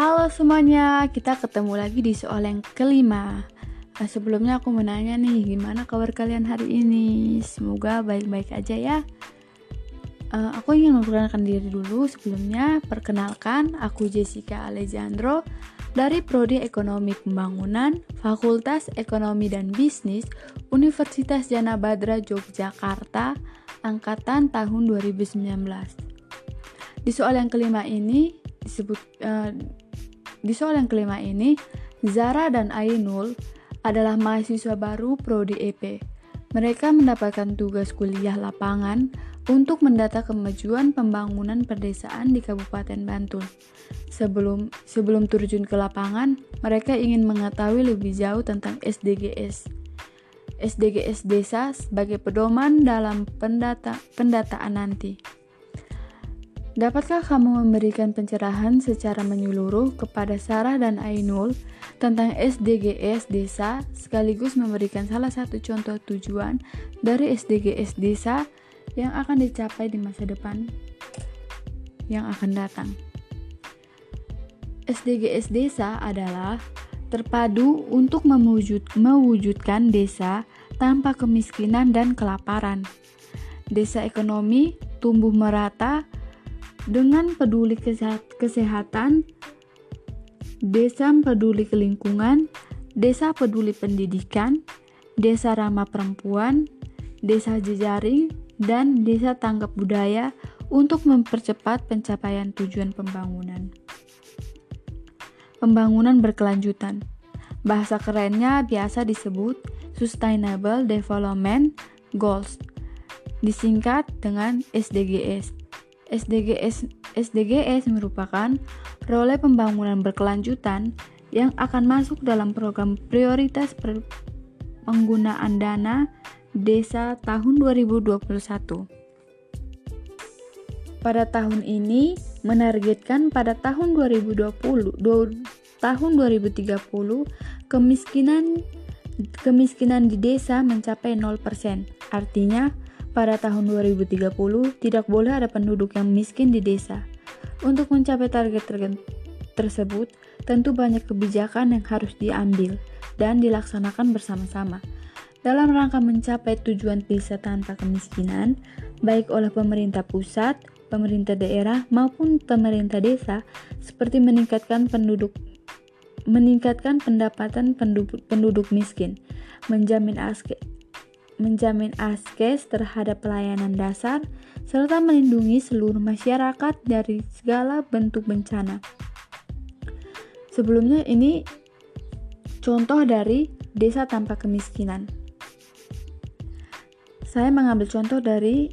Halo semuanya, kita ketemu lagi di soal yang kelima. Nah, sebelumnya aku mau nanya nih, gimana kabar kalian hari ini? Semoga baik-baik aja ya. Uh, aku ingin memperkenalkan diri dulu sebelumnya. Perkenalkan, aku Jessica Alejandro dari Prodi Ekonomi Pembangunan, Fakultas Ekonomi dan Bisnis, Universitas Jana Badra Yogyakarta, angkatan tahun 2019. Di soal yang kelima ini disebut uh, di soal yang kelima ini, Zara dan Ainul adalah mahasiswa baru Prodi EP. Mereka mendapatkan tugas kuliah lapangan untuk mendata kemajuan pembangunan perdesaan di Kabupaten Bantul. Sebelum sebelum terjun ke lapangan, mereka ingin mengetahui lebih jauh tentang SDGs. SDGs desa sebagai pedoman dalam pendata, pendataan nanti. Dapatkah kamu memberikan pencerahan secara menyeluruh kepada Sarah dan Ainul tentang SDGs desa sekaligus memberikan salah satu contoh tujuan dari SDGs desa yang akan dicapai di masa depan yang akan datang. SDGs desa adalah terpadu untuk mewujud, mewujudkan desa tanpa kemiskinan dan kelaparan. Desa ekonomi tumbuh merata dengan peduli kesehatan, desa peduli kelingkungan, desa peduli pendidikan, desa ramah perempuan, desa jejaring, dan desa tanggap budaya untuk mempercepat pencapaian tujuan pembangunan. Pembangunan berkelanjutan. Bahasa kerennya biasa disebut Sustainable Development Goals, disingkat dengan SDGs. SDGs, SDGs merupakan role pembangunan berkelanjutan yang akan masuk dalam program prioritas penggunaan dana desa tahun 2021. Pada tahun ini menargetkan pada tahun 2020 tahun 2030 kemiskinan kemiskinan di desa mencapai 0%. Artinya pada tahun 2030 tidak boleh ada penduduk yang miskin di desa. Untuk mencapai target tersebut, tentu banyak kebijakan yang harus diambil dan dilaksanakan bersama-sama. Dalam rangka mencapai tujuan desa tanpa kemiskinan, baik oleh pemerintah pusat, pemerintah daerah maupun pemerintah desa, seperti meningkatkan penduduk meningkatkan pendapatan penduduk, penduduk miskin, menjamin menjamin askes terhadap pelayanan dasar, serta melindungi seluruh masyarakat dari segala bentuk bencana. Sebelumnya ini contoh dari desa tanpa kemiskinan. Saya mengambil contoh dari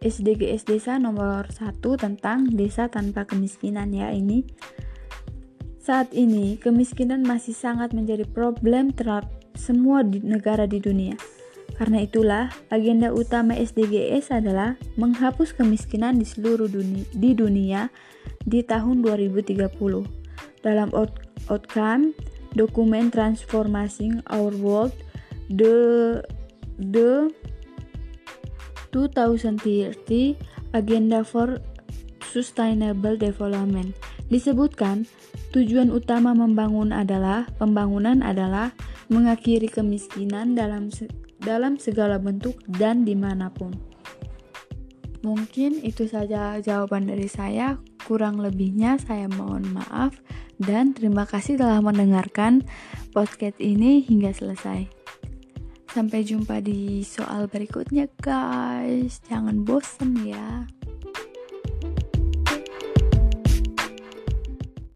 SDGs desa nomor 1 tentang desa tanpa kemiskinan ya ini. Saat ini kemiskinan masih sangat menjadi problem terhadap semua di negara di dunia. Karena itulah, agenda utama SDGs adalah menghapus kemiskinan di seluruh dunia, di dunia di tahun 2030. Dalam out outcome, dokumen Transforming Our World the the 2030 Agenda for Sustainable Development disebutkan tujuan utama membangun adalah pembangunan adalah mengakhiri kemiskinan dalam dalam segala bentuk dan di mana pun. Mungkin itu saja jawaban dari saya. Kurang lebihnya saya mohon maaf dan terima kasih telah mendengarkan podcast ini hingga selesai. Sampai jumpa di soal berikutnya guys. Jangan bosen ya.